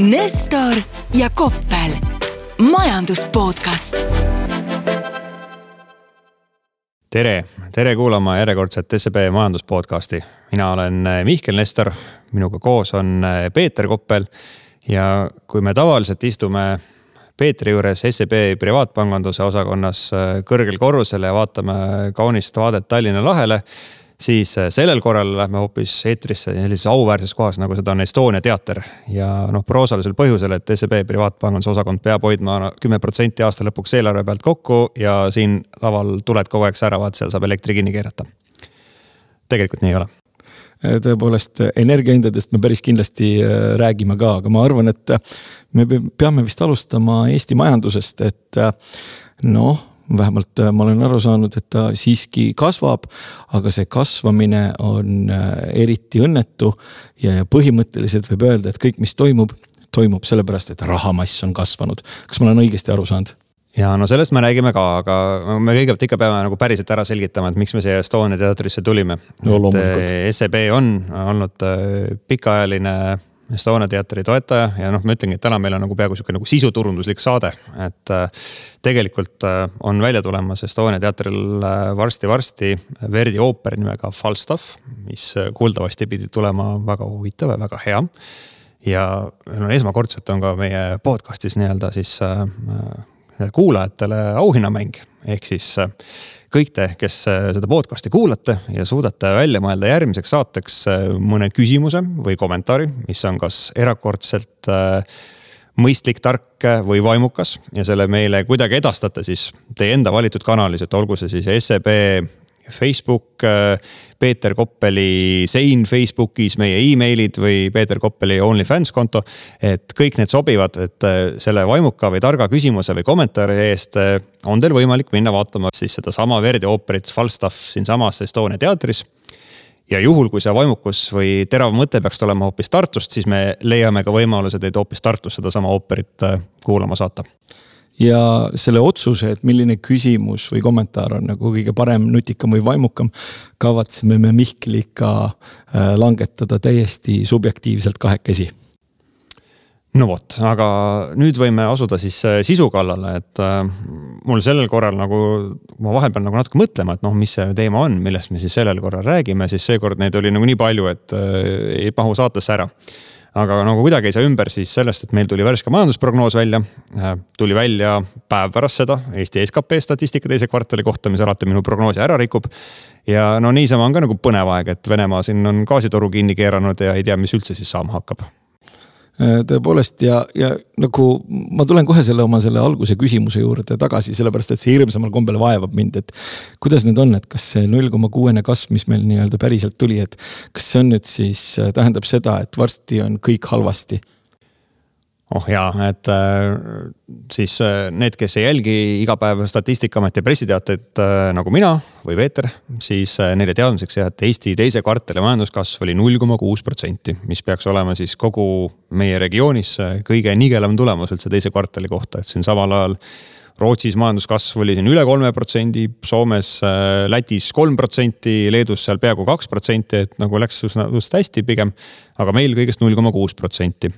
Nestor ja Koppel, majandus podcast. tere, tere kuulama järjekordset SEB majandus podcasti. mina olen Mihkel Nestor, minuga koos on Peeter Koppel. ja kui me tavaliselt istume Peetri juures SEB privaatpanganduse osakonnas kõrgel korrusel ja vaatame kaunist vaadet Tallinna lahele siis äh, sellel korral lähme hoopis eetrisse sellises auväärses kohas, nagu seda on Estonia teater. ja noh, proosalisel põhjusel, et SEB privaatpanganduse osakond peab hoidma kümme protsenti aasta lõpuks eelarve pealt kokku ja siin laval tuled kogu aeg säravad, seal saab elektri kinni keerata. tegelikult nii ei ole äh, tõepoolest energiahindadest me päris kindlasti äh, räägime ka, aga ma arvan, et me peame vist alustama Eesti majandusest, et noh vähemalt äh, ma olen aru saanud, et ta siiski kasvab. aga see kasvamine on äh, eriti õnnetu ja põhimõtteliselt võib öelda, et kõik, mis toimub, toimub sellepärast, et rahamass on kasvanud. kas ma olen õigesti aru saanud? ja no sellest me räägime ka, aga me kõigepealt ikka peame nagu päriselt ära selgitama, et miks me siia Estonia teatrisse tulime no,. et SEB on olnud äh, pikaajaline Estonia teatri toetaja ja noh, ma ütlengi, et täna meil on nagu peaaegu sihuke nagu sisuturunduslik saade, et äh, tegelikult äh, on välja tulemas Estonia teatril äh, varsti-varsti Verdi ooper nimega Falstaff, mis kuuldavasti pidi tulema väga huvitav ja väga hea. ja no esmakordselt on ka meie podcast'is nii-öelda siis kuulajatele auhinnamäng, ehk siis kõik te, kes äh, seda podcast'i kuulate ja suudate välja mõelda järgmiseks saateks äh, mõne küsimuse või kommentaari, mis on kas erakordselt äh, mõistlik, tark või vaimukas ja selle meile kuidagi edastate siis teie enda valitud kanalis, et olgu see siis SEB Facebook, äh, Peeter Koppeli sein Facebookis, meie emailid või Peeter Koppeli OnlyFans konto. et kõik need sobivad, et äh, selle vaimuka või targa küsimuse või kommentaari eest äh, on teil võimalik minna vaatama siis sedasama Verdi ooperit Falstaff siinsamas Estonia teatris ja juhul, kui see vaimukus või terav mõte peaks tulema hoopis Tartust, siis me leiame ka võimaluse teid hoopis Tartus sedasama ooperit kuulama saata ja selle otsuse, et milline küsimus või kommentaar on nagu kõige parem, nutikam või vaimukam, kavatseme me Mihkliga äh, langetada täiesti subjektiivselt kahekesi. No vot, aga nüüd võime asuda siis äh, sisu kallale, et äh, mul sellel korral nagu, ma vahepeal nagu natuke mõtlema, et noh, mis see teema on, millest me siis sellel korral räägime, siis seekord neid oli nagu nii palju, et ei mahu saatesse ära aga nagu kuidagi ei saa ümber siis sellest, et meil tuli värske majandusprognoos välja. Äh, tuli välja päev pärast seda Eesti skp statistika teise kvartali kohta, mis alati minu prognoosi ära rikub. ja no niisama on ka nagu põnev aeg, et Venemaa siin on gaasitoru kinni keeranud ja ei tea, mis üldse siis saama hakkab tõepoolest ja, ja nagu ma tulen kohe selle oma selle alguse küsimuse juurde tagasi, sellepärast et see hirmsamal kombel vaevab mind, et. kuidas nüüd on, et kas see null koma kuuene kasv, mis meil nii-öelda päriselt tuli, et kas see on nüüd siis, äh, tähendab seda, et varsti on kõik halvasti oh jaa, et äh, siis äh, need, kes ei jälgi iga päev Statistikaameti pressiteateid äh, nagu mina või Peeter, siis neile teadmiseks jah, et Eesti teise kvartali majanduskasv oli null koma kuus protsenti, mis peaks olema siis kogu meie regioonis kõige nigelam tulemus üldse teise kvartali kohta, et siin samal ajal Rootsis majanduskasv oli siin üle kolme protsendi, Soomes, Lätis kolm protsenti, Leedus seal peaaegu kaks protsenti, et nagu läks üsna, just hästi pigem. aga meil kõigest null koma kuus protsenti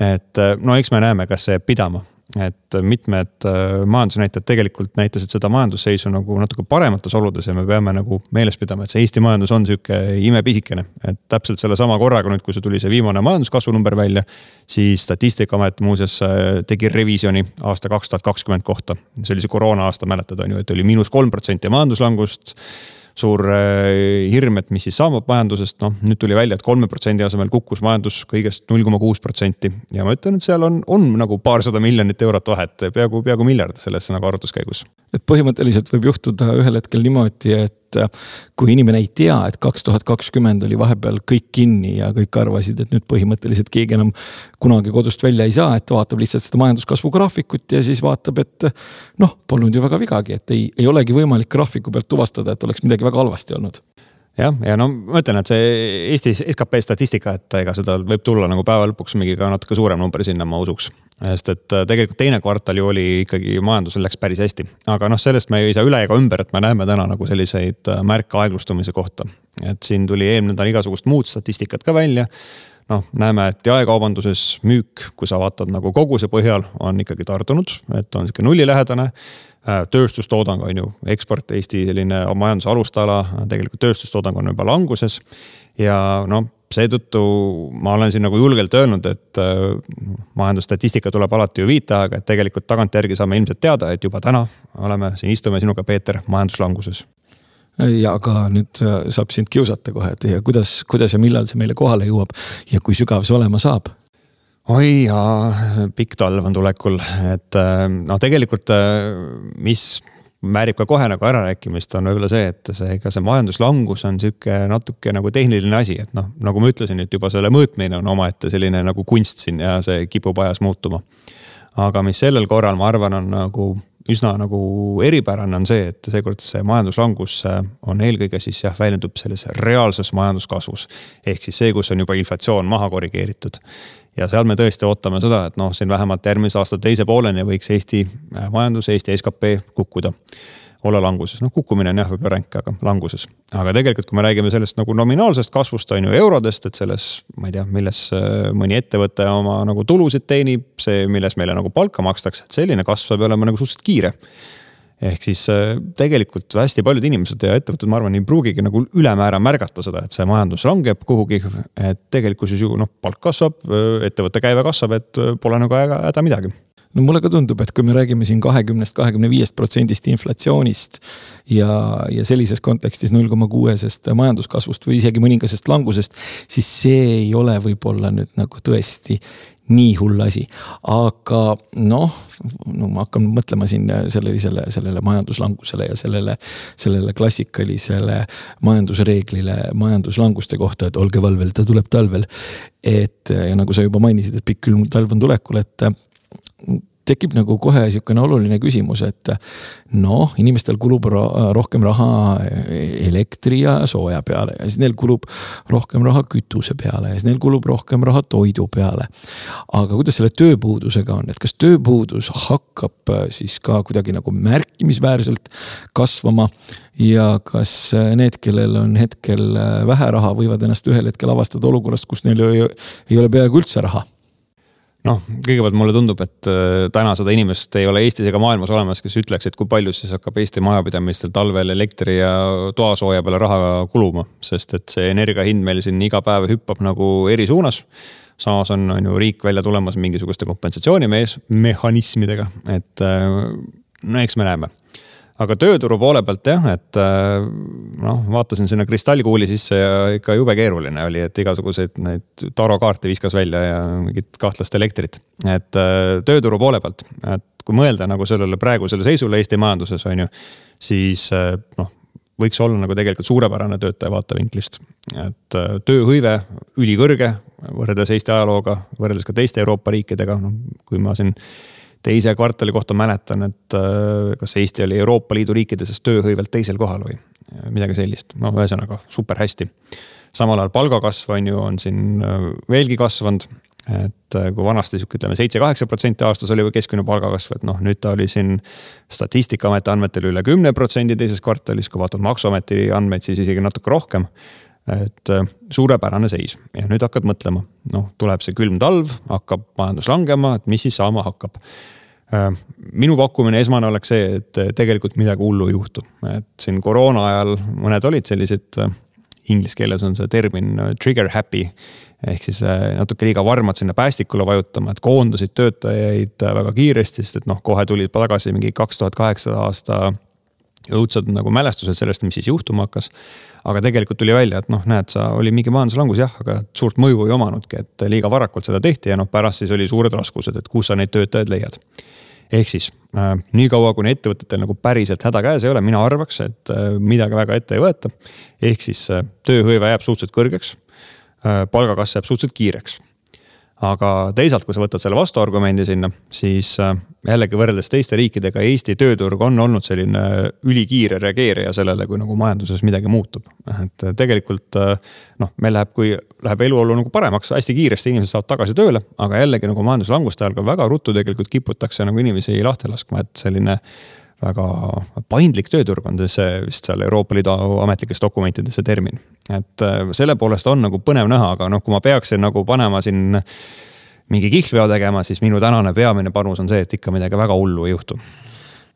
et äh, no eks me näeme, kas see jääb pidama, et mitmed äh, majandusnäitajad tegelikult näitasid seda majandusseisu nagu natuke paremates oludes ja me peame nagu meeles pidama, et see Eesti majandus on sihuke imepisikene. et täpselt sellesama korraga nüüd, kui see tuli see viimane majanduskasvu number välja, siis statistikaamet muuseas äh, tegi revisjoni aasta kaks tuhat kakskümmend kohta. see oli see koroona aasta, mäletad on ju, et oli miinus kolm protsenti majanduslangust suur äh, hirm, et mis siis saab majandusest, noh nüüd tuli välja et, et kolme protsendi asemel kukkus majandus kõigest null koma kuus protsenti. ja ma ütlen, et seal on, on nagu paarsada miljonit eurot vahet, peaaegu, peaaegu miljard selles nagu arvutuskäigus. et põhimõtteliselt võib juhtuda ühel hetkel niimoodi, et et äh, kui inimene ei tea, et kaks tuhat kakskümmend oli vahepeal kõik kinni ja kõik arvasid, et nüüd põhimõtteliselt keegi enam kunagi kodust välja ei saa, et vaatab lihtsalt seda majanduskasvu graafikut ja siis vaatab, et noh, polnud ju väga vigagi, et ei, ei olegi võimalik graafiku pealt tuvastada, et oleks midagi väga halvasti olnud jah, ja no ma ütlen, et see Eesti skp statistika, et ega seda võib tulla nagu päeva lõpuks mingi ka natuke suurem number sinna, ma usuks sest et äh, tegelikult teine kvartal ju oli ikkagi, majandusel läks päris hästi. aga noh, sellest me ei saa üle ega ümber, et me näeme täna nagu selliseid äh, märke aeglustumise kohta. et siin tuli eelmine nädal igasugust muud statistikat ka välja. noh, näeme, et jaekaubanduses müük, kui sa vaatad nagu koguse põhjal, on ikkagi tardunud, et on sihuke nullilähedane tööstustoodang on ju, eksport Eesti selline majanduse alustala, tegelikult tööstustoodang on juba languses. ja noh, seetõttu ma olen siin nagu julgelt öelnud, et äh, majandusstatistika tuleb alati ju viiteaega, et tegelikult tagantjärgi saame ilmselt teada, et juba täna oleme siin istume sinuga, Peeter, majanduslanguses ja aga nüüd äh, saab sind kiusata kohe, et ja kuidas, kuidas ja millal see meile kohale jõuab ja kui sügav see olema saab? Oi jaa, pikk talv on tulekul, et äh, noh, tegelikult mis määrib ka kohe nagu ärarääkimist, on võib-olla see, et see, ega see majanduslangus on sihuke natuke nagu tehniline asi, et noh, nagu ma ütlesin, et juba selle mõõtmine on omaette selline nagu kunst siin ja see kipub ajas muutuma. aga mis sellel korral, ma arvan, on nagu üsna nagu eripärane on see, et seekord see majanduslangus on eelkõige siis jah, väljendub selles reaalses majanduskasvus. ehk siis see, kus on juba inflatsioon maha korrigeeritud ja seal me tõesti ootame seda, et noh, siin vähemalt järgmise aasta teise pooleni võiks Eesti äh, majandus, Eesti skp kukkuda. olla languses, noh kukkumine on jah, võib-olla ränk, aga languses. aga tegelikult, kui me räägime sellest nagu nominaalsest kasvust, on ju eurodest, et selles, ma ei tea, milles äh, mõni ettevõte oma nagu tulusid teenib, see, milles meile nagu palka makstakse, et selline kasv saab olema nagu suhteliselt kiire ehk siis äh, tegelikult hästi paljud inimesed ja ettevõtted, ma arvan, ei pruugigi nagu ülemäära märgata seda, et see majandus langeb kuhugi. et tegelikkuses ju noh, palk kasvab, äh, ettevõtte käive kasvab, et äh, pole nagu häda midagi no mulle ka tundub, et kui me räägime siin kahekümnest, kahekümne viiest protsendist inflatsioonist ja, ja sellises kontekstis null koma kuuesest majanduskasvust või isegi mõningasest langusest, siis see ei ole võib-olla nüüd nagu tõesti nii hull asi. aga noh, no ma hakkan mõtlema siin sellisele, sellele majanduslangusele ja sellele, sellele klassikalisele majandusreeglile majanduslanguste kohta, et olge valvel, ta tuleb talvel. et ja nagu sa juba mainisid, et pikk külm talv on tulekul, et tekib nagu kohe sihukene oluline küsimus, et noh, inimestel kulub rohkem raha elektri ja sooja peale ja siis neil kulub rohkem raha kütuse peale ja siis neil kulub rohkem raha toidu peale. aga kuidas selle tööpuudusega on, et kas tööpuudus hakkab äh, siis ka kuidagi nagu märkimisväärselt kasvama ja kas äh, need, kellel on hetkel äh, vähe raha, võivad ennast ühel hetkel avastada olukorrast, kus neil ei ole peaaegu üldse raha noh, kõigepealt mulle tundub, et äh, täna seda inimest ei ole Eestis ega maailmas olemas, kes ütleks, et kui palju siis hakkab Eesti majapidamistel talvel elektri ja toasooja peale raha kuluma. sest et see energia hind meil siin iga päev hüppab nagu eri suunas. samas on, on ju riik välja tulemas mingisuguste kompensatsioonimehhanismidega, et äh, no eks me näeme aga tööturu poole pealt jah, et äh, noh, vaatasin sinna kristallkuuli sisse ja ikka jube keeruline oli, et igasuguseid neid tarokaarte viskas välja ja mingit kahtlast elektrit. et äh, tööturu poole pealt, et kui mõelda nagu sellele praegusele seisule Eesti majanduses on ju, siis äh, noh võiks olla nagu tegelikult suurepärane töötaja vaatevinklist. et tööhõive ülikõrge võrreldes Eesti ajalooga, võrreldes ka teiste Euroopa riikidega, noh kui ma siin teise kvartali kohta mäletan, et äh, kas Eesti oli Euroopa Liidu riikide seas tööhõivelt teisel kohal või midagi sellist, no ühesõnaga super hästi. samal ajal palgakasv on ju, on siin äh, veelgi kasvanud. et äh, kui vanasti sihuke ütleme seitse-kaheksa protsenti aastas oli keskmine palgakasv, et noh, nüüd ta oli siin statistikaameti andmetel üle kümne protsendi teises kvartalis, kui vaatad maksuameti andmeid, siis isegi natuke rohkem et suurepärane seis ja nüüd hakkad mõtlema, noh, tuleb see külm talv, hakkab majandus langema, et mis siis saama hakkab Äh, minu pakkumine esmane oleks see, et tegelikult midagi hullu ei juhtu, et siin koroona ajal mõned olid sellised, äh, inglise keeles on see termin äh, trigger happy. ehk siis natuke liiga varmad sinna päästikule vajutama, et koondasid töötajaid väga kiiresti, sest et noh, kohe tulid tagasi mingi kaks tuhat kaheksa aasta õudsad nagu mälestused sellest, mis siis juhtuma hakkas. Aga tegelikult tuli välja, et noh, näed sa, oli mingi majanduslangus jah, aga suurt mõju ei omanudki, et liiga varakult seda tehti ja noh, pärast siis oli suured raskused, et kus sa neid töötajaid leiad ehk siis äh, niikaua, kuni ettevõtetel nagu päriselt häda käes ei ole, mina arvaks, et äh, midagi väga ette ei võeta. ehk siis äh, tööhõive jääb suhteliselt kõrgeks äh,. palgakasv jääb suhteliselt kiireks aga teisalt, kui sa võtad selle vastuargumendi sinna, siis äh, jällegi võrreldes teiste riikidega, Eesti tööturg on olnud selline ülikiire reageerija sellele, kui nagu majanduses midagi muutub. et tegelikult äh, noh, meil läheb, kui läheb eluolu nagu paremaks, hästi kiiresti inimesed saavad tagasi tööle, aga jällegi nagu majanduslanguste ajal ka väga ruttu tegelikult kiputakse nagu inimesi lahti laskma, et selline väga paindlik tööturg on see vist seal Euroopa Liidu ametlikes dokumentides see termin. et äh, selle poolest on nagu põnev näha, aga noh, kui ma peaksin nagu panema siin mingi kihlveo tegema, siis minu tänane peamine panus on see, et ikka midagi väga hullu ei juhtu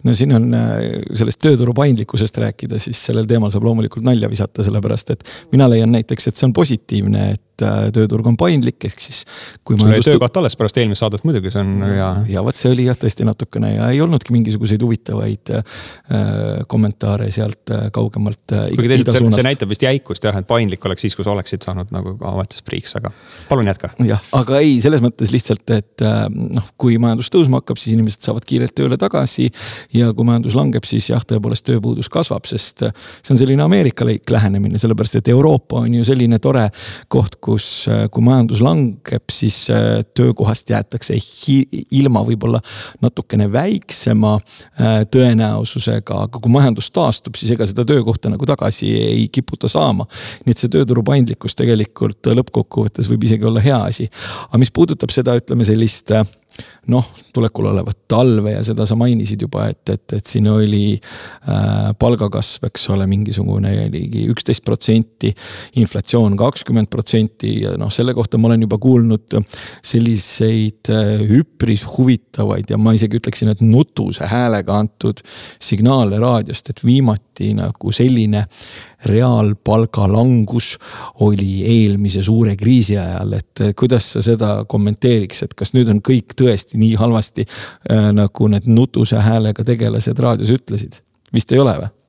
no siin on äh, sellest tööturu paindlikkusest rääkida, siis sellel teemal saab loomulikult nalja visata, sellepärast et mina leian näiteks, et see on positiivne, et Äh, tööturg on paindlik, ehk siis. sul jäi majandust... töökoht alles pärast eelmist saadet muidugi, see on hea. ja vot see oli jah tõesti natukene ja ei olnudki mingisuguseid huvitavaid äh, kommentaare sealt äh, kaugemalt äh,. kuigi teisalt see, see näitab vist jäikust jah, et paindlik oleks siis, kui sa oleksid saanud nagu ametis priiks, aga palun jätka. jah, aga ei, selles mõttes lihtsalt, et äh, noh, kui majandus tõusma hakkab, siis inimesed saavad kiirelt tööle tagasi. ja kui majandus langeb, siis jah, tõepoolest tööpuudus kasvab, sest äh, see on selline ameerikalik lähenemine, sellepärast et Euroopa on ju selline tore koht, kus, äh, kui majandus langeb, siis äh, töökohast jäetakse ilma võib-olla natukene väiksema äh, tõenäosusega, aga kui majandus taastub, siis ega seda töökohta nagu tagasi ei kiputa saama. nii et see tööturu paindlikkus tegelikult lõppkokkuvõttes võib isegi olla hea asi. aga mis puudutab seda, ütleme sellist noh, tulekul olevat talve ja seda sa mainisid juba, et, et, et siin oli äh, palgakasv, eks ole, mingisugune ligi üksteist protsenti. inflatsioon kakskümmend protsenti ja noh, selle kohta ma olen juba kuulnud selliseid äh, üpris huvitavaid ja ma isegi ütleksin, et nutuse häälega antud signaale raadiost, et viimati nagu selline reaalpalga langus oli eelmise suure kriisi ajal, et kuidas sa seda kommenteeriks, et kas nüüd on kõik tõesti nii halvasti äh, nagu need nutuse häälega tegelased raadios ütlesid? vist ei ole või?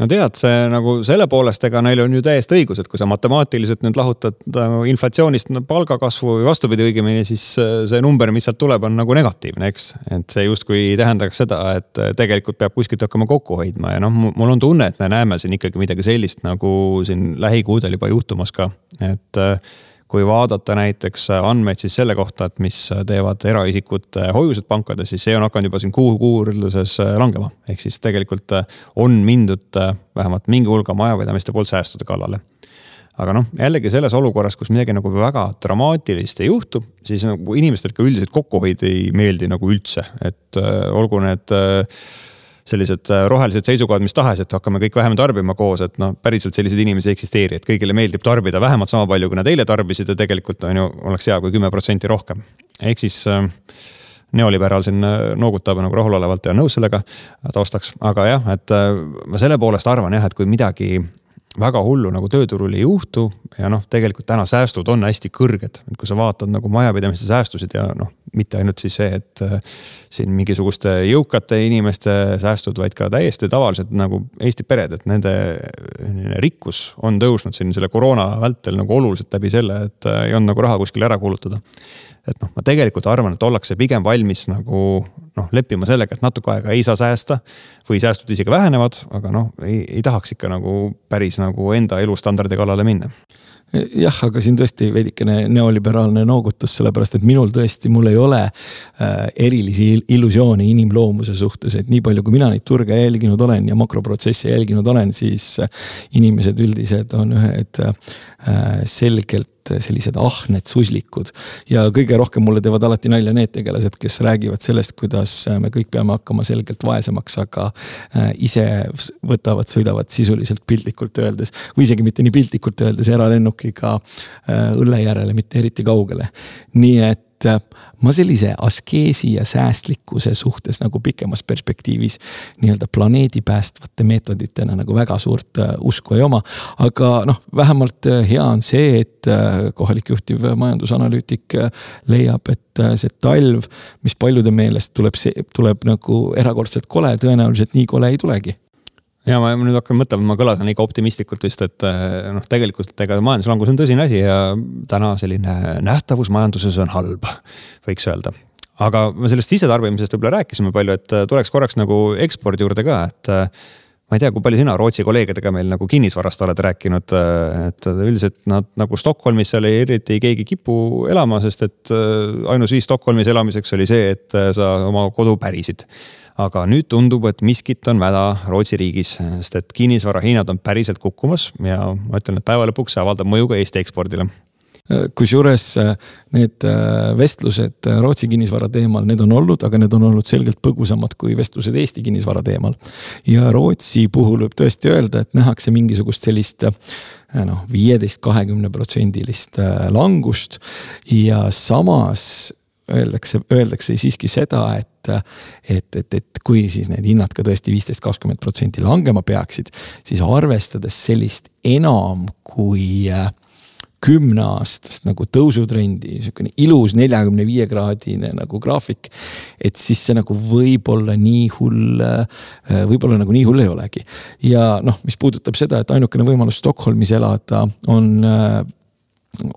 No tead, see nagu selle poolest, ega neil on ju täiesti õigus, et kui sa matemaatiliselt nüüd lahutad äh, inflatsioonist palgakasvu või vastupidi, õigemini, siis äh, see number, mis sealt tuleb, on nagu negatiivne, eks. et see justkui tähendaks seda, et äh, tegelikult peab kuskilt hakkama kokku hoidma ja noh, mul on tunne, et me näeme siin ikkagi midagi sellist nagu siin lähikuudel juba juhtumas ka, et kui vaadata näiteks andmeid siis selle kohta, et mis teevad eraisikute hoiused pankades, siis see on hakanud juba siin kuu kuurluses langema. ehk siis tegelikult on mindud vähemalt mingi hulga majapidamiste poolt säästude kallale aga noh, jällegi selles olukorras, kus midagi nagu väga dramaatilist ei juhtu, siis nagu inimestele ikka üldiselt kokkuhoid ei meeldi nagu üldse, et äh, olgu need äh, sellised äh, rohelised seisukohad mis tahes, et hakkame kõik vähem tarbima koos, et noh, päriselt selliseid inimesi ei eksisteeri, et kõigile meeldib tarbida vähemalt sama palju, kui nad eile tarbisid ja tegelikult on ju, oleks hea, kui kümme protsenti rohkem. ehk siis äh, neoliberaal siin äh, noogutab nagu rahulolevalt ja nõus sellega taustaks, aga jah, et ma selle poolest arvan jah, et kui midagi väga hullu nagu tööturul ei juhtu ja noh, tegelikult täna säästud on hästi kõrged, et kui sa vaatad nagu majapidamiste säästusid ja noh, mitte ainult siis see, et äh, siin mingisuguste jõukate inimeste säästud, vaid ka täiesti tavalised nagu Eesti pered, et nende rikkus on tõusnud siin selle koroona vältel nagu oluliselt läbi selle, et äh, ei olnud nagu raha kuskile ära kulutada et noh, ma tegelikult arvan, et ollakse pigem valmis nagu noh, leppima sellega, et natuke aega ei saa säästa. või säästud isegi vähenevad, aga noh, ei, ei tahaks ikka nagu päris nagu enda elustandardi kallale minna jah, aga siin tõesti veidikene neoliberaalne noogutus, sellepärast et minul tõesti, mul ei ole äh, erilisi illusioone inimloomuse suhtes, et nii palju, kui mina neid turge jälginud olen ja makroprotsesse jälginud olen, siis äh, inimesed üldiselt on ühed äh, selgelt sellised ahned suslikud. ja kõige rohkem mulle teevad alati nalja need tegelased, kes räägivad sellest, kuidas me kõik peame hakkama selgelt vaesemaks, aga ise võtavad, sõidavad sisuliselt piltlikult öeldes või isegi mitte nii piltlikult öeldes eralennukiga lennukiga äh, õlle järele, mitte eriti kaugele. nii et äh, ma sellise askeesi ja säästlikkuse suhtes nagu pikemas perspektiivis nii-öelda planeedi päästvate meetoditena nagu väga suurt äh, usku ei oma. aga noh, vähemalt hea on see, et kohalik juhtiv majandusanalüütik leiab, et see talv, mis paljude meelest tuleb, tuleb nagu erakordselt kole, tõenäoliselt nii kole ei tulegi ja ma nüüd hakkan mõtlema, ma kõlasin liiga optimistlikult vist, et eh, noh, tegelikult ega majanduslangus on tõsine asi ja täna selline nähtavus majanduses on halb, võiks öelda. aga me sellest sisetarbimisest võib-olla rääkisime palju, et eh, tuleks korraks nagu ekspordi juurde ka, et eh, ma ei tea, kui palju sina Rootsi kolleegidega meil nagu kinnisvarast oled rääkinud, et üldiselt nad nagu Stockholmis seal ei, eriti keegi kipu elama, sest et ainus viis Stockholmis elamiseks oli see, et sa oma kodu pärisid aga nüüd tundub, et miskit on mäda Rootsi riigis, sest et kinnisvara hinnad on päriselt kukkumas ja ma ütlen, et päeva lõpuks see avaldab mõju ka Eesti ekspordile kusjuures need vestlused Rootsi kinnisvara teemal, need on olnud, aga need on olnud selgelt põgusamad kui vestlused Eesti kinnisvara teemal. ja Rootsi puhul võib tõesti öelda, et nähakse mingisugust sellist noh, viieteist, kahekümne protsendilist langust ja samas öeldakse, öeldakse siiski seda, et, et, et, et kui siis need hinnad ka tõesti viisteist, kakskümmend protsenti langema peaksid, siis arvestades sellist enam kui äh, kümneaastast nagu tõusutrendi, sihukene ilus neljakümne viie kraadine nagu graafik. et siis see nagu võib-olla nii hull, äh, võib-olla nagu nii hull ei olegi. ja noh, mis puudutab seda, et ainukene võimalus Stockholmis elada on äh,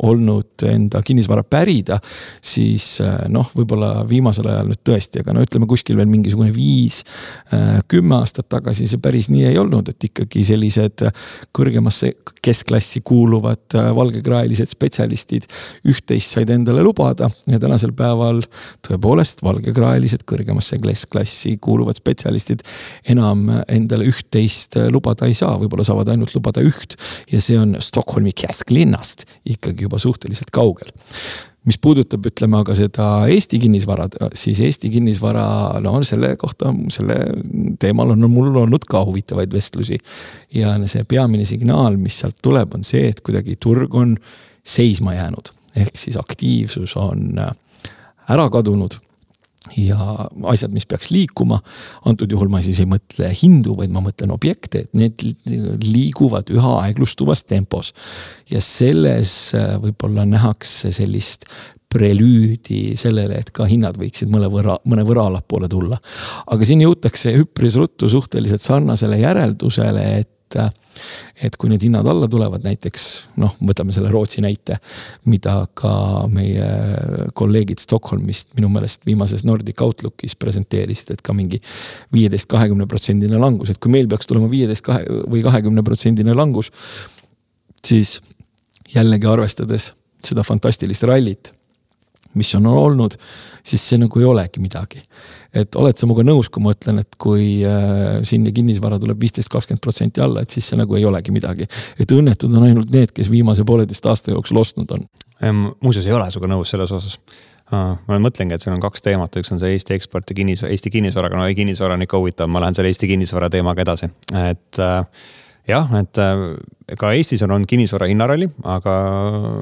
olnud enda kinnisvara pärida, siis äh, noh, võib-olla viimasel ajal nüüd tõesti, aga no ütleme kuskil veel mingisugune viis, äh, kümme aastat tagasi see päris nii ei olnud, et ikkagi sellised kõrgemasse keskklassi kuuluvad äh, valgekraelised spetsialistid üht-teist said endale lubada ja tänasel päeval tõepoolest valgekraelised kõrgemasse keskklassi kuuluvad spetsialistid enam endale üht-teist lubada ei saa, võib-olla saavad ainult lubada üht ja see on Stockholmi kesklinnast ikka ikkagi juba suhteliselt kaugel mis puudutab, ütleme aga seda Eesti kinnisvara, siis Eesti kinnisvara, no selle kohta, selle teemal on mul olnud ka huvitavaid vestlusi. ja see peamine signaal, mis sealt tuleb, on see, et kuidagi turg on seisma jäänud. ehk siis aktiivsus on ära kadunud ja asjad, mis peaks liikuma. antud juhul ma siis ei mõtle hindu, vaid ma mõtlen objekte, et need liiguvad üha aeglustuvas tempos. ja selles äh, võib-olla nähakse sellist prelüüdi sellele, et ka hinnad võiksid mõnevõrra, mõnevõrra allapoole tulla. aga siin jõutakse üpris ruttu suhteliselt sarnasele järeldusele, et äh, et kui need hinnad alla tulevad, näiteks noh, võtame selle Rootsi näite, mida ka meie kolleegid Stockholmist minu meelest viimases Nordic Outlookis presenteerisid, et ka mingi viieteist, kahekümne protsendine langus, et kui meil peaks tulema viieteist, kahe või kahekümne protsendine langus, siis jällegi arvestades seda fantastilist rallit, mis on olnud, siis see nagu ei olegi midagi et oled sa minuga nõus, kui ma ütlen, et kui äh, sinna kinnisvara tuleb viisteist, kakskümmend protsenti alla, et siis see nagu ei olegi midagi. et õnnetud on ainult need, kes viimase pooleteist aasta jooksul ostnud on. muuseas ei ole sinuga nõus selles osas. Ma mõtlengi, et siin on kaks teemat, üks on see Eesti eksport ja kinnis, Eesti kinnisvaraga, no ei kinnisvara on ikka huvitav, ma lähen selle Eesti kinnisvara teemaga edasi, et äh, jah, et äh, ka Eestis on olnud kinnisvara hinnaralli, aga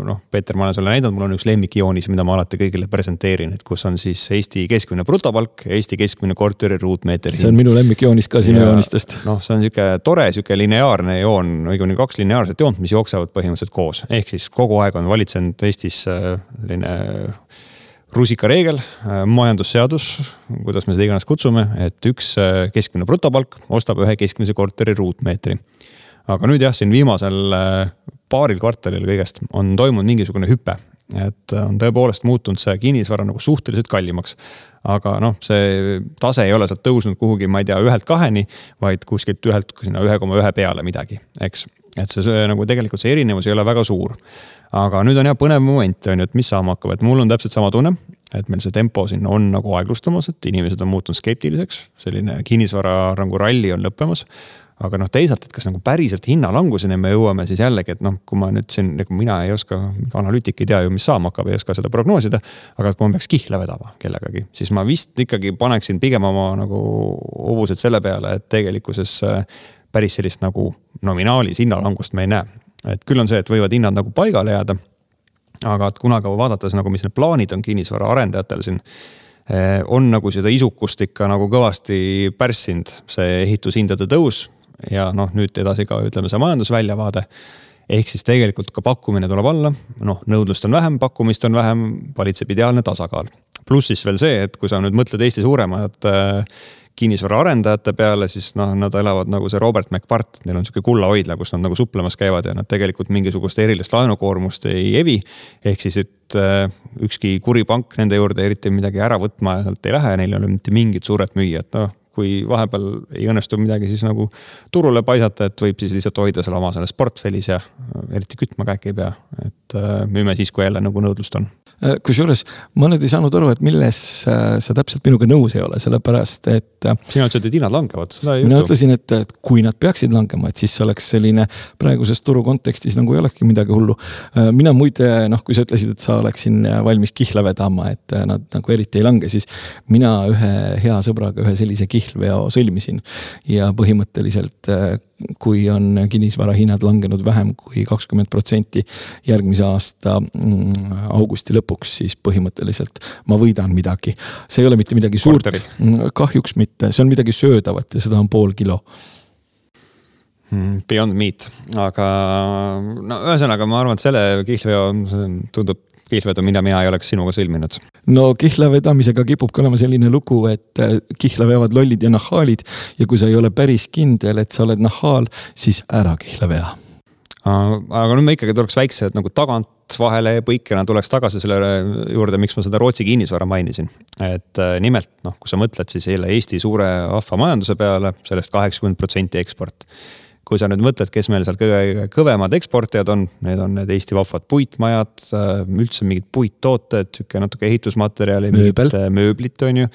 noh, Peeter, ma olen sulle näidanud, mul on üks lemmikjoonis, mida ma alati kõigile presenteerin, et kus on siis Eesti keskmine brutopalk, Eesti keskmine korteri ruutmeeter. see on minu lemmikjoonis ka sinu joonistest. noh, see on sihuke tore, sihuke lineaarne joon, õigemini kaks lineaarset joont, mis jooksevad põhimõtteliselt koos, ehk siis kogu aeg on valitsenud Eestis äh, selline rusikareegel, äh, majandusseadus, kuidas me seda iganes kutsume, et üks keskmine brutopalk ostab ühe keskmise korteri ruutmeetri aga nüüd jah, siin viimasel äh, paaril kvartalil kõigest on toimunud mingisugune hüpe. et on tõepoolest muutunud see kinnisvara nagu suhteliselt kallimaks. aga noh, see tase ei ole sealt tõusnud kuhugi, ma ei tea, ühelt kaheni, vaid kuskilt ühelt sinna ühe koma ühe peale midagi, eks. et see, see nagu tegelikult see erinevus ei ole väga suur. aga nüüd on jah põnev moment on ju, et mis saama hakkab, et mul on täpselt sama tunne et meil see tempo siin on nagu aeglustumas, et inimesed on muutunud skeptiliseks, selline kinnisvara nagu ralli on lõppemas aga noh, teisalt, et kas nagu päriselt hinnalanguseni me jõuame, siis jällegi, et noh, kui ma nüüd siin nagu mina ei oska, analüütik ei tea ju, mis saama hakkab, ei oska seda prognoosida. aga kui ma peaks kihla vedama kellegagi, siis ma vist ikkagi paneksin pigem oma nagu hobused selle peale, et tegelikkuses äh, päris sellist nagu nominaalis hinnalangust me ei näe. et küll on see, et võivad hinnad nagu paigale jääda. aga et kunagi vaadates nagu, mis need plaanid on kinnisvaraarendajatel siin äh, on nagu seda isukust ikka nagu kõvasti pärssinud, see ehitushindade tõus ja noh, nüüd edasi ka ütleme, see majandusväljavaade. ehk siis tegelikult ka pakkumine tuleb alla, noh, nõudlust on vähem, pakkumist on vähem, valitseb ideaalne tasakaal. pluss siis veel see, et kui sa nüüd mõtled Eesti suuremad äh, kinnisvaraarendajate peale, siis noh, nad elavad nagu see Robert McPart, neil on sihuke kullahoidla, kus nad nagu suplemas käivad ja nad tegelikult mingisugust erilist laenukoormust ei evi. ehk siis, et äh, ükski kuri pank nende juurde eriti midagi ära võtma sealt ei lähe, neil ei ole mitte mingit suuret müüa, et noh kui vahepeal ei õnnestu midagi siis nagu turule paisata, et võib siis lihtsalt hoida selle oma selles portfellis ja eriti kütma käike ei pea. et äh, müüme siis, kui jälle nagu nõudlust on Äh, kusjuures ma nüüd ei saanud aru, et milles äh, sa täpselt minuga nõus ei ole, sellepärast et. Äh, sina ütlesid, et hinnad langevad, mina ütlesin, et, et kui nad peaksid langema, et siis oleks selline praeguses turu kontekstis nagu ei olekski midagi hullu. mina muide noh, kui sa ütlesid, et sa oleksin valmis kihla vedama, et nad nagu eriti ei lange, siis mina ühe hea sõbraga ühe sellise kihlveo sõlmisin. Ja põhimõtteliselt kui on kinnisvara hinnad langenud vähem kui kakskümmend protsenti järgmise aasta mm, augusti lõpuks, siis põhimõtteliselt ma võidan midagi. see ei ole mitte midagi suurt, mm, kahjuks mitte, see on midagi söödavat ja seda on pool kilo. Hmm, Beyond meat, aga no ühesõnaga, ma arvan, et selle kihlveo tundub kihlvedu, mida mina ei oleks sinuga sõlminud? no kihla vedamisega kipubki olema selline lugu, et äh, kihla veavad lollid ja nahhaalid ja kui sa ei ole päris kindel, et sa oled nahhaal, siis ära kihla vea. aga nüüd ma ikkagi tuleks väikse nagu tagant vahele põikena tuleks tagasi selle juurde, miks ma seda Rootsi kinnisvara mainisin. et äh, nimelt noh, kui sa mõtled siis jälle Eesti suure vahva majanduse peale sellest, sellest kaheksakümmend protsenti eksport kui sa nüüd mõtled, kes meil seal kõige kõvemad eksportijad on, need on need Eesti vahvad puitmajad, äh, üldse mingid puittooted, sihuke natuke ehitusmaterjali, mingit äh, mööblit, on ju.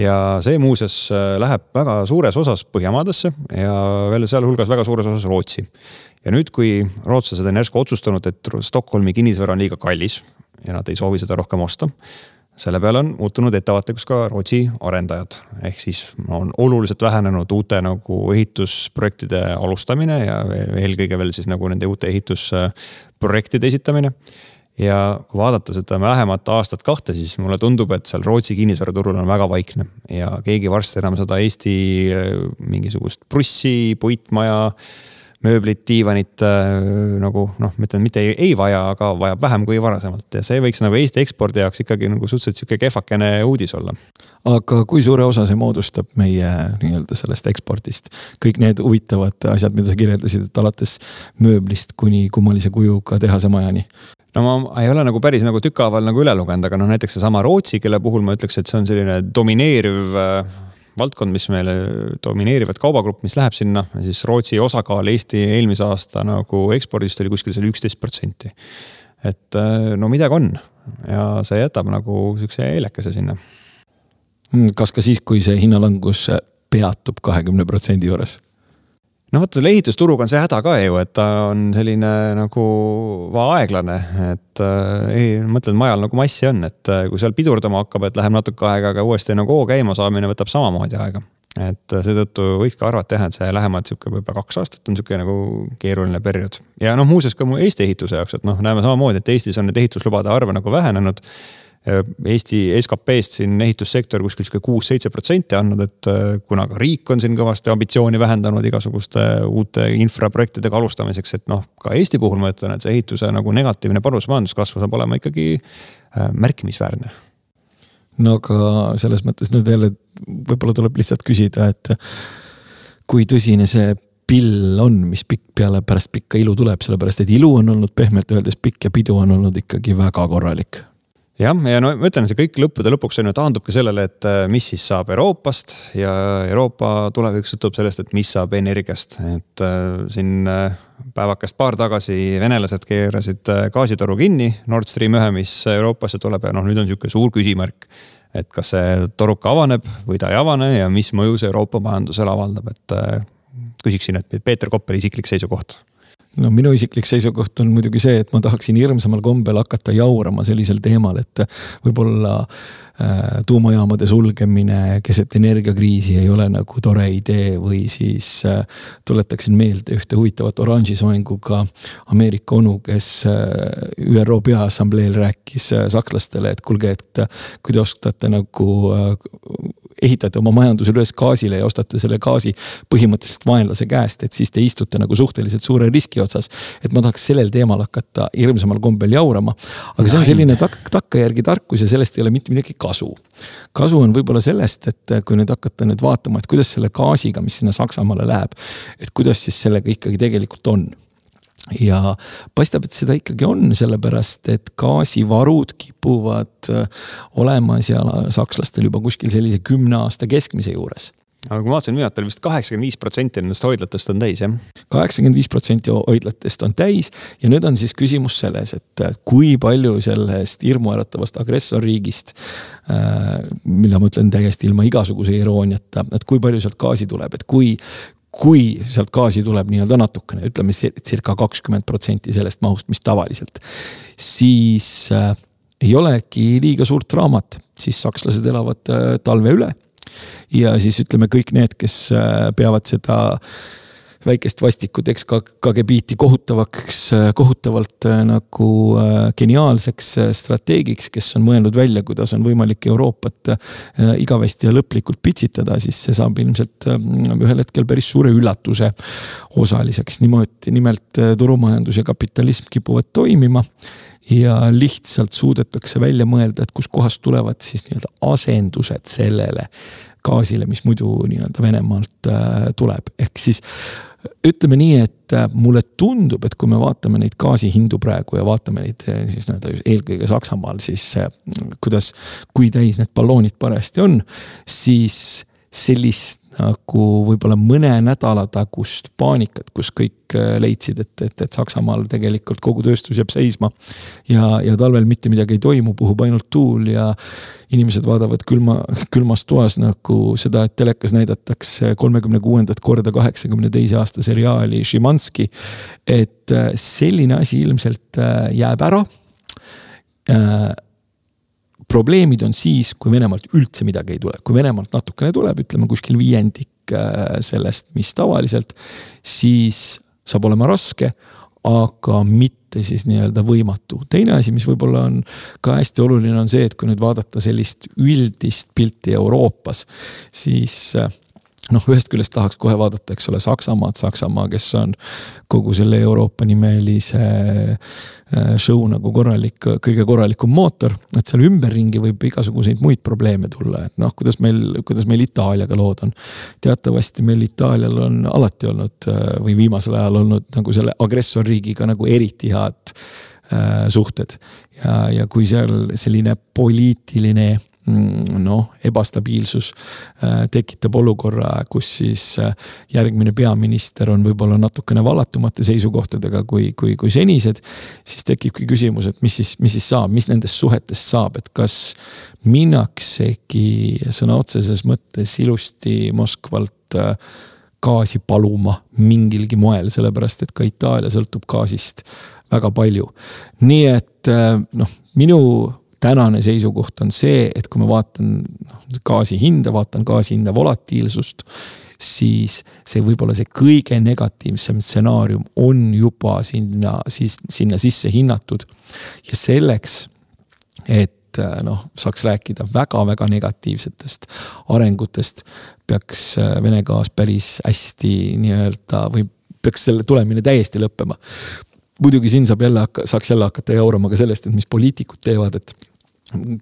ja see muuseas äh, läheb väga suures osas Põhjamaadesse ja veel sealhulgas väga suures osas Rootsi. ja nüüd, kui rootslased on järsku otsustanud, et Stockholmi kinnisvara on liiga kallis ja nad ei soovi seda rohkem osta selle peale on muutunud ettevaatlikuks ka Rootsi arendajad, ehk siis on oluliselt vähenenud uute nagu ehitusprojektide alustamine ja eelkõige veel siis nagu nende uute ehitusprojektide esitamine. ja kui vaadata seda lähemat aastat-kahte, siis mulle tundub, et seal Rootsi kinnisvaraturul on väga vaikne ja keegi varsti enam seda Eesti mingisugust prussi, puitmaja mööblit, diivanit äh, nagu noh, ma ütlen, mitte ei, ei vaja, aga vajab vähem kui varasemalt ja see võiks nagu Eesti ekspordi jaoks ikkagi nagu suhteliselt sihuke kehvakene uudis olla. aga kui suure osa see moodustab meie nii-öelda sellest ekspordist? kõik need huvitavad asjad, mida sa kirjeldasid, et alates mööblist kuni kummalise kujuga tehasemajani no ma ei ole nagu päris nagu tükkhaaval nagu üle lugenud, aga noh, näiteks seesama Rootsi, kelle puhul ma ütleks, et see on selline domineeriv äh, valdkond, mis meile domineerivat kaubagrupp, mis läheb sinna, siis Rootsi osakaal Eesti eelmise aasta nagu ekspordist oli kuskil seal üksteist protsenti. et äh, no midagi on ja see jätab nagu sihukese eelekese sinna. kas ka siis, kui see hinnalangus peatub kahekümne protsendi juures? No vot, selle ehitusturuga on see häda ka ju, et ta on selline nagu aeglane, et äh, ei, mõtlen majal nagu massi on, et äh, kui seal pidurdama hakkab, et läheb natuke aega, aga uuesti nagu hoo käima saamine võtab samamoodi aega. et äh, seetõttu võiks ka arvata jah, et see lähemalt sihuke võib-olla kaks aastat on sihuke nagu keeruline periood. ja noh, muuseas ka mu Eesti ehituse jaoks, et noh, näeme samamoodi, et Eestis on need ehituslubade arv nagu vähenenud Eesti SKP-st siin ehitussektor kuskil sihuke kuus-seitse protsenti andnud, et äh, kuna ka riik on siin kõvasti ambitsiooni vähendanud igasuguste uute infraprojektidega alustamiseks, et noh, ka Eesti puhul ma ütlen, et see ehituse nagu negatiivne panus majanduskasvu saab olema ikkagi äh, märkimisväärne. no aga selles mõttes nüüd jälle võib-olla tuleb lihtsalt küsida, et kui tõsine see pill on, mis pikk peale pärast pikka ilu tuleb, sellepärast et ilu on olnud pehmelt öeldes pikk ja pidu on olnud ikkagi väga korralik jah, ja no ma ütlen, see kõik lõppude lõpuks on ju taandubki sellele, et äh, mis siis saab Euroopast ja Euroopa tulevik sõltub sellest, et mis saab energiast, et äh, siin äh, päevakest paar tagasi venelased keerasid gaasitoru kinni, Nord Stream ühe, mis Euroopasse tuleb ja noh, nüüd on sihuke suur küsimärk. et kas see toruk avaneb või ta ei avane ja mis mõju see Euroopa majandusele avaldab, et küsiksin, et Peeter Koppeli isiklik seisukoht no minu isiklik seisukoht on muidugi see, et ma tahaksin hirmsamal kombel hakata jaurama sellisel teemal, et võib-olla äh, tuumajaamade sulgemine keset energiakriisi ei ole nagu tore idee või siis äh, tuletaksin meelde ühte huvitavat oranžisoenguga Ameerika onu, kes äh, ÜRO Peaassambleel rääkis äh, sakslastele, et kuulge, et äh, kui te oskate nagu äh, ehitate oma majanduse üles gaasile ja ostate selle gaasi põhimõtteliselt vaenlase käest, et siis te istute nagu suhteliselt suure riski otsas. et ma tahaks sellel teemal hakata hirmsamal kombel jaurama. aga see on selline tak-, takkajärgi tarkus ja sellest ei ole mitte midagi kasu. kasu on võib-olla sellest, et kui nüüd hakata nüüd vaatama, et kuidas selle gaasiga, mis sinna Saksamaale läheb, et kuidas siis sellega ikkagi tegelikult on ja paistab, et seda ikkagi on, sellepärast et gaasivarud kipuvad äh, olema seal sakslastel juba kuskil sellise kümne aasta keskmise juures aga kui ma vaatasin viimati oli vist kaheksakümmend viis protsenti nendest hoidlatest on täis jah? kaheksakümmend viis protsenti hoidlatest on täis ja nüüd on siis küsimus selles, et kui palju sellest hirmuäratavast agressorriigist äh,. mida ma ütlen täiesti ilma igasuguse irooniata, et kui palju sealt gaasi tuleb, et kui, kui sealt gaasi tuleb nii-öelda natukene, ütleme circa kakskümmend protsenti sellest mahust, mis tavaliselt, siis äh, ei olegi liiga suurt draamat, siis sakslased elavad äh, talve üle ja siis ütleme kõik need, kes äh, peavad seda väikest vastikut eks-KGB-ti kohutavaks, äh, kohutavalt äh, nagu geniaalseks strateegiks, kes on mõelnud välja, kuidas on võimalik Euroopat igavesti ja lõplikult pitsitada, siis see saab ilmselt ühel hetkel päris suure üllatuse osaliseks. niimoodi, nimelt turumajandus ja kapitalism kipuvad toimima ja lihtsalt suudetakse välja mõelda, et kuskohast tulevad siis nii-öelda asendused sellele gaasile, mis muidu nii-öelda Venemaalt äh, tuleb, ehk siis ütleme nii, et äh, mulle tundub, et kui me vaatame neid gaasihindu praegu ja vaatame neid äh, siis nii-öelda eelkõige Saksamaal, siis kuidas, kui täis need balloonid parajasti on, siis sellist nagu võib-olla mõne nädala tagust paanikat, kus kõik äh, leidsid, et, et, et Saksamaal tegelikult kogu tööstus jääb seisma. ja, ja talvel mitte midagi ei toimu, puhub ainult tuul ja inimesed vaatavad külma, külmas toas nagu seda, et telekas näidatakse kolmekümne kuuendat korda kaheksakümne teise aasta seriaali Šimanski. et äh, selline asi ilmselt äh, jääb ära probleemid on siis, kui Venemaalt üldse midagi ei tule, kui Venemaalt natukene tuleb, ütleme kuskil viiendik äh, sellest, mis tavaliselt, siis saab olema raske, aga mitte siis nii-öelda võimatu. teine asi, mis võib-olla on ka hästi oluline, on see, et kui nüüd vaadata sellist üldist pilti Euroopas, siis äh, noh, ühest küljest tahaks kohe vaadata, eks ole, Saksamaad, Saksamaa, kes on kogu selle Euroopa nimelise äh, show nagu korralik, kõige korralikum mootor. et seal ümberringi võib igasuguseid muid probleeme tulla, et noh, kuidas meil, kuidas meil Itaaliaga lood on. teatavasti meil Itaalial on alati olnud äh, või viimasel ajal olnud nagu selle agressorriigiga nagu eriti head äh, suhted. ja, ja kui seal selline poliitiline noh, ebastabiilsus äh, tekitab olukorra, kus siis äh, järgmine peaminister on võib-olla natukene vallatumate seisukohtadega kui, kui, kui senised. siis tekibki küsimus, et mis siis, mis siis saab, mis nendest suhetest saab, et kas minnaksegi sõna otseses mõttes ilusti Moskvalt äh, gaasi paluma mingilgi moel, sellepärast et ka Itaalia sõltub gaasist väga palju. nii et noh, minu tänane seisukoht on see, et kui ma vaatan noh, gaasi hinda, vaatan gaasi hinda volatiilsust, siis see võib-olla see kõige negatiivsem stsenaarium on juba sinna, siis sinna sisse hinnatud. ja selleks, et noh, saaks rääkida väga-väga negatiivsetest arengutest, peaks Vene gaas päris hästi nii-öelda või peaks selle tulemine täiesti lõppema muidugi siin saab jälle, saaks jälle hakata jaurama ka sellest, et mis poliitikud teevad, et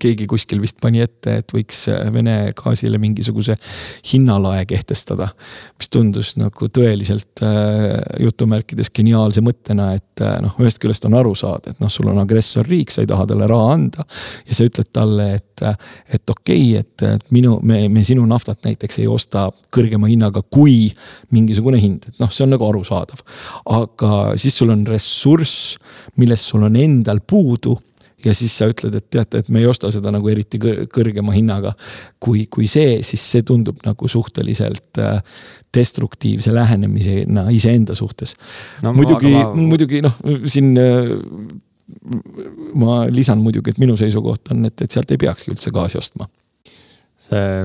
keegi kuskil vist pani ette, et võiks Vene gaasile mingisuguse hinnalae kehtestada. mis tundus nagu tõeliselt äh, jutumärkides geniaalse mõttena, et äh, noh, ühest küljest on aru saada, et noh, sul on agressorriik, sa ei taha talle raha anda. ja sa ütled talle, et, äh, et okei okay,, et, et minu, me, me sinu naftat näiteks ei osta kõrgema hinnaga kui mingisugune hind, et noh, see on nagu arusaadav. aga siis sul on ressurss, millest sul on endal puudu ja siis sa ütled, et teate, et me ei osta seda nagu eriti kõrgema hinnaga. kui, kui see, siis see tundub nagu suhteliselt äh, destruktiivse lähenemisena iseenda suhtes no,. muidugi ma..., muidugi noh, siin äh, ma lisan muidugi, et minu seisukoht on, et, et sealt ei peakski üldse gaasi ostma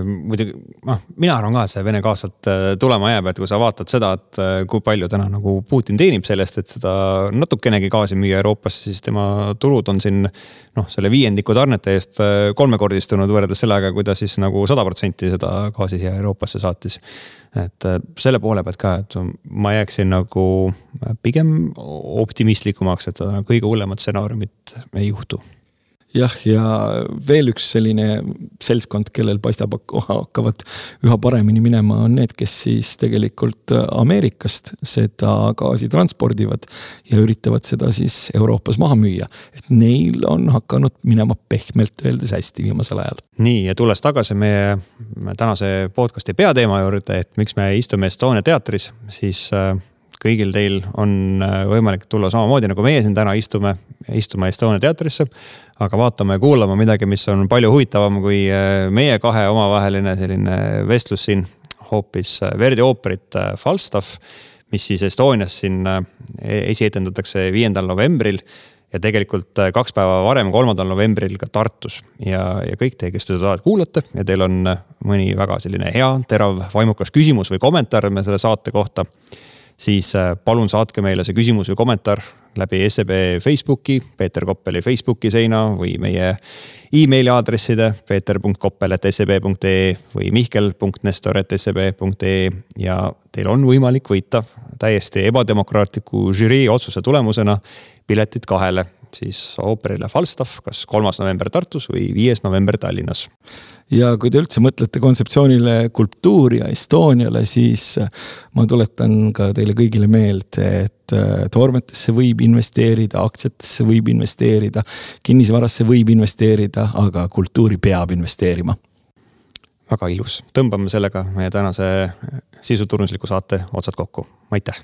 muidugi, noh, mina arvan ka, et see Vene gaas sealt äh, tulema jääb, et kui sa vaatad seda, et äh, kui palju täna nagu Putin teenib sellest, et seda natukenegi gaasi müüa Euroopasse, siis tema tulud on siin noh, selle viiendiku tarnete eest äh, kolmekordistunud võrreldes sellega, kui ta siis nagu sada protsenti seda gaasi siia Euroopasse saatis. et selle poole pealt ka, et ma jääksin nagu pigem optimistlikumaks, et kõige hullemat stsenaariumit ei juhtu jah, ja veel üks selline seltskond, kellel paistab hakkavad üha paremini minema, on need, kes siis tegelikult Ameerikast seda gaasi transpordivad ja üritavad seda siis Euroopas maha müüa. et neil on hakanud minema pehmelt öeldes hästi viimasel ajal. nii, ja tulles tagasi meie tänase podcast'i peateema juurde, et miks me istume Estonia teatris, siis äh, kõigil teil on äh, võimalik tulla samamoodi nagu meie siin täna istume, istuma Estonia teatrisse. aga vaatama ja kuulama midagi, mis on palju huvitavam kui äh, meie kahe omavaheline selline vestlus siin. hoopis äh, Verdi ooperit Falstaff, mis siis Estonias siin esietendatakse viiendal novembril ja tegelikult kaks päeva varem, kolmandal novembril ka Tartus. ja, ja kõik teie, kes te seda kuulate ja teil on mõni väga selline hea, terav, vaimukas küsimus või kommentaar selle saate kohta siis äh, palun saatke meile see küsimus või kommentaar läbi SEB Facebooki, Peeter Koppeli Facebooki seina või meie emaili aadresside peeter.koppel.seb.ee või mihkel.nestor.seb.ee ja teil on võimalik võita täiesti ebademokraatliku žürii otsuse tulemusena piletid kahele siis ooperile Falstaff, kas kolmas november Tartus või viies november Tallinnas. ja kui te üldse mõtlete kontseptsioonile kultuur ja Estoniale, siis ma tuletan ka teile kõigile meelde, et toormetesse võib investeerida, aktsiatesse võib investeerida, kinnisvarasse võib investeerida, aga kultuuri peab investeerima. Väga ilus, tõmbame sellega meie tänase sisuturundusliku saate otsad kokku, aitäh